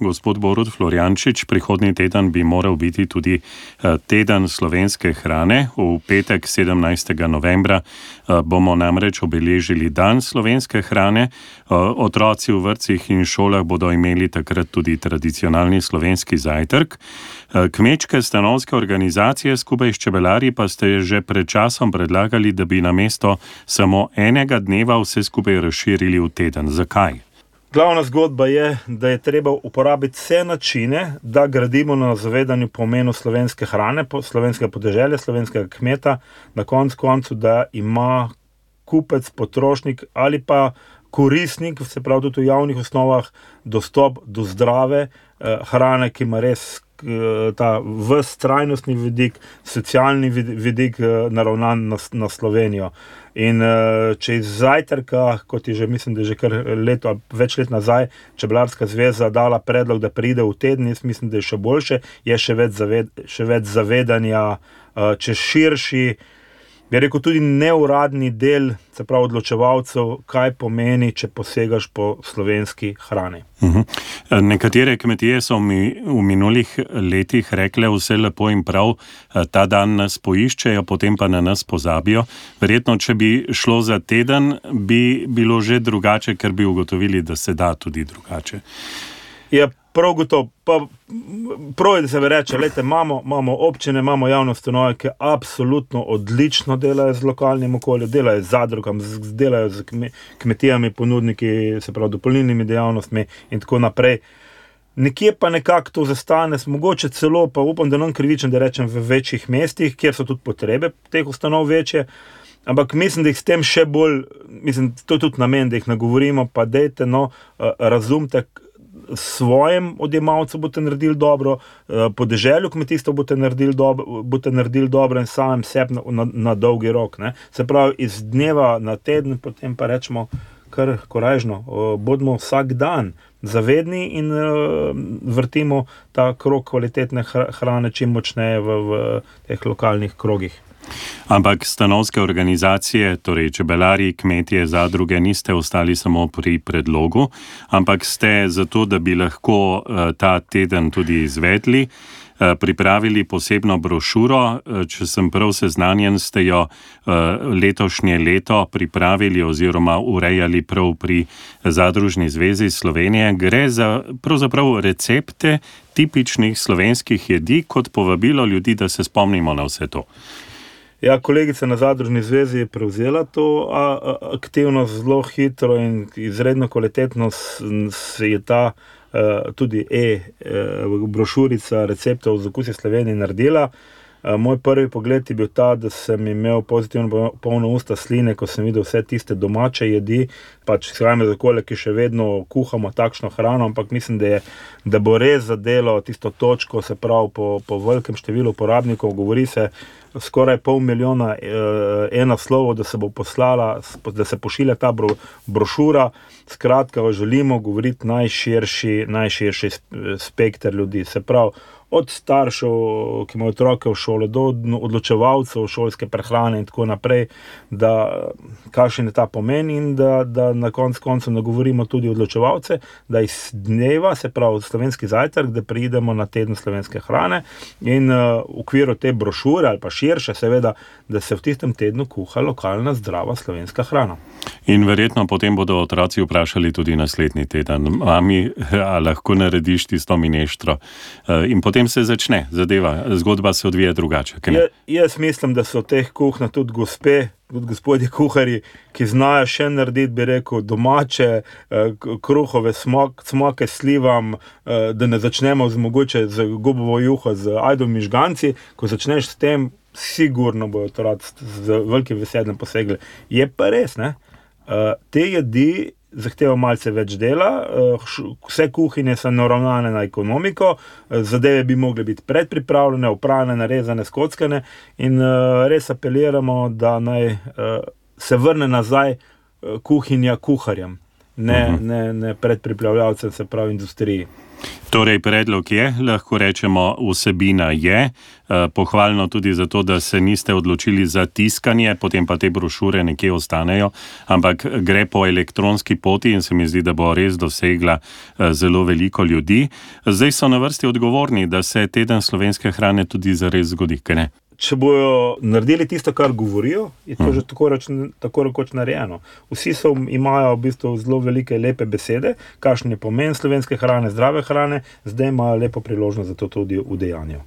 gospod Borod Floriančič. Prihodnji teden bi moral biti tudi eh, teden slovenske hrane. V petek 17. novembra eh, bomo namreč obeležili dan slovenske hrane. Eh, otroci v vrtcih in šolah bodo imeli takrat tudi tradicionalni slovenski zajtrk. Kmečke stanovske organizacije skupaj s čebelari pa ste že pred časom predlagali, da bi na mesto samo enega dneva vse skupaj razširili v teden. Zakaj? Glavna zgodba je, da je treba uporabiti vse načine, da gradimo na zavedanju pomenu slovenske hrane, slovenskega podeželja, slovenskega kmeta, na koncu koncu, da ima kupec, potrošnik ali pa koristnik, se pravi tudi v javnih osnovah, dostop do zdrave eh, hrane, ki ima res eh, ta vstrajnostni vidik, socialni vidik eh, naravnan na, na Slovenijo. In uh, če iz zajtrka, kot je že, mislim, da je že kar leto, več let nazaj, Čebelarska zveza dala predlog, da pride v teden, jaz mislim, da je še boljše, je še več, zaved, še več zavedanja, če širši bi rekel, tudi neuradni del, se pravi, odločevalcev, kaj pomeni, če posegaš po slovenski hrani. Uh mhm. -huh. Nekatere kmetije so mi v minulih letih rekle, vse lepo in prav, ta dan nas poiščejo, potem pa na nas pozabijo. Verjetno, če bi šlo za teden, bi bilo že drugače, ker bi ugotovili, da se da tudi drugače. Ja, prav gotovo. Prav je, da se reče, da imamo, imamo občine, imamo javno ustanove, ki absolutno odlično delajo z lokalnim okoljem, delajo z zadrugami, delajo z kmetijami, ponudniki, se pravi, dopolnilnimi dejavnostmi in tako naprej. Nekje pa nekako to zastane, mogoče celo, pa upam, da nam krivičem, da rečem v večjih mestih, kjer so tudi potrebe teh ustanov večje. Ampak mislim, da jih s tem še bolj, mislim, to je tudi namen, da jih nagovorimo, pa dejte, no, eh, razumete, svojim odjemalcem boste naredili dobro, eh, podeželju kmetijstva boste naredili, dobro, boste naredili dobro in samem sebi na, na, na dolgi rok. Ne. Se pravi, iz dneva na teden, potem pa rečemo, kar korajžno, eh, bodimo vsak dan zavedni in uh, vrtimo ta krok kvalitetne hrane čim močneje v, v teh lokalnih krogih. Ampak stanovske organizacije, torej čebelari, kmetije, zadruge, niste ostali samo pri predlogu, ampak ste zato, da bi lahko eh, ta teden tudi izvedli, eh, pripravili posebno brošuro. Eh, če sem prav seznanjen, ste jo letošnje leto pripravili oziroma urejali prav pri Zadružni zvezi Slovenije. Gre za pravzaprav recepte tipičnih slovenskih jedi, kot povabilo ljudi, da se spomnimo na vse to. Ja, kolegica na Zadružni zvezi je prevzela to aktivnost zelo hitro in izredno kvalitetno se je ta tudi e-brošurica receptov za okusje Slovenije naredila. Eh, moj prvi pogled je bil ta, da sem imel pozitivno polno usta sline, ko sem videl vse tiste domače jedi, pač skrajme za okolje, ki še vedno kuhamo takšno hrano, ampak mislim, da, je, da bo res zadelo tisto točko, se pravi po, po velikem številu uporabnikov, govori se skoraj pol milijona eh, ena slovo, da se bo poslala, da se pošilja ta bro, brošura. Skratka, želimo govoriti najširši, najširši spekter ljudi. Se pravi, od staršev, ki imajo otroke v šoli, do odločevalcev šolske prehrane in tako naprej, da kakšen je ta pomen in da, da na koncu koncev nagovorimo tudi odločevalce, da iz dneva, se pravi slovenski zajtrk, da pridemo na teden slovenske hrane in uh, v okviru te brošure ali pa širše, seveda, da se v tistem tednu kuha lokalna zdrava slovenska hrana. In verjetno potem bodo otroci vprašali tudi naslednji teden, mami, ali lahko narediš tisto mineštro. Uh, potem se začne zadeva, zgodba se odvija drugače. Ja, jaz mislim, da so teh kuhna tudi gospe, tudi gospodje kuhari, ki znajo še narediti, bi rekel, domače eh, kruhove smoke slivam, eh, da ne začnemo z mogoče z gobovo juho, z ajdom mižganci. Ko začneš s tem, sigurno bojo to rad z velikim veseljem posegli. Je pa res, ne? Eh, te jedi zahteva malce več dela, eh, vse kuhinje so naravnane na ekonomiko, eh, zadeve bi mogle biti predpripravljene, upravljene, narezane, skockane in eh, res apeliramo, da naj se vrne nazaj kuhinja kuharjem. Ne, uh -huh. ne, ne pred pripravljalcem, se pravi industriji. Torej, predlog je, lahko rečemo, vsebina je. Eh, pohvalno tudi zato, da se niste odločili za tiskanje, potem pa te brošure nekje ostanejo, ampak gre po elektronski poti in se mi zdi, da bo res dosegla eh, zelo veliko ljudi. Zdaj so na vrsti odgovorni, da se teden slovenske hrane tudi zares zgodi, kaj ne? Če bodo naredili tisto, kar govorijo, je to -huh. že tako, reč, tako rekoč narejeno. Vsi so, imajo v bistvu zelo velike, lepe besede, kakšen je pomen slovenske hrane, zdrave hrane, zdaj imajo lepo priložnost za to tudi v dejanju.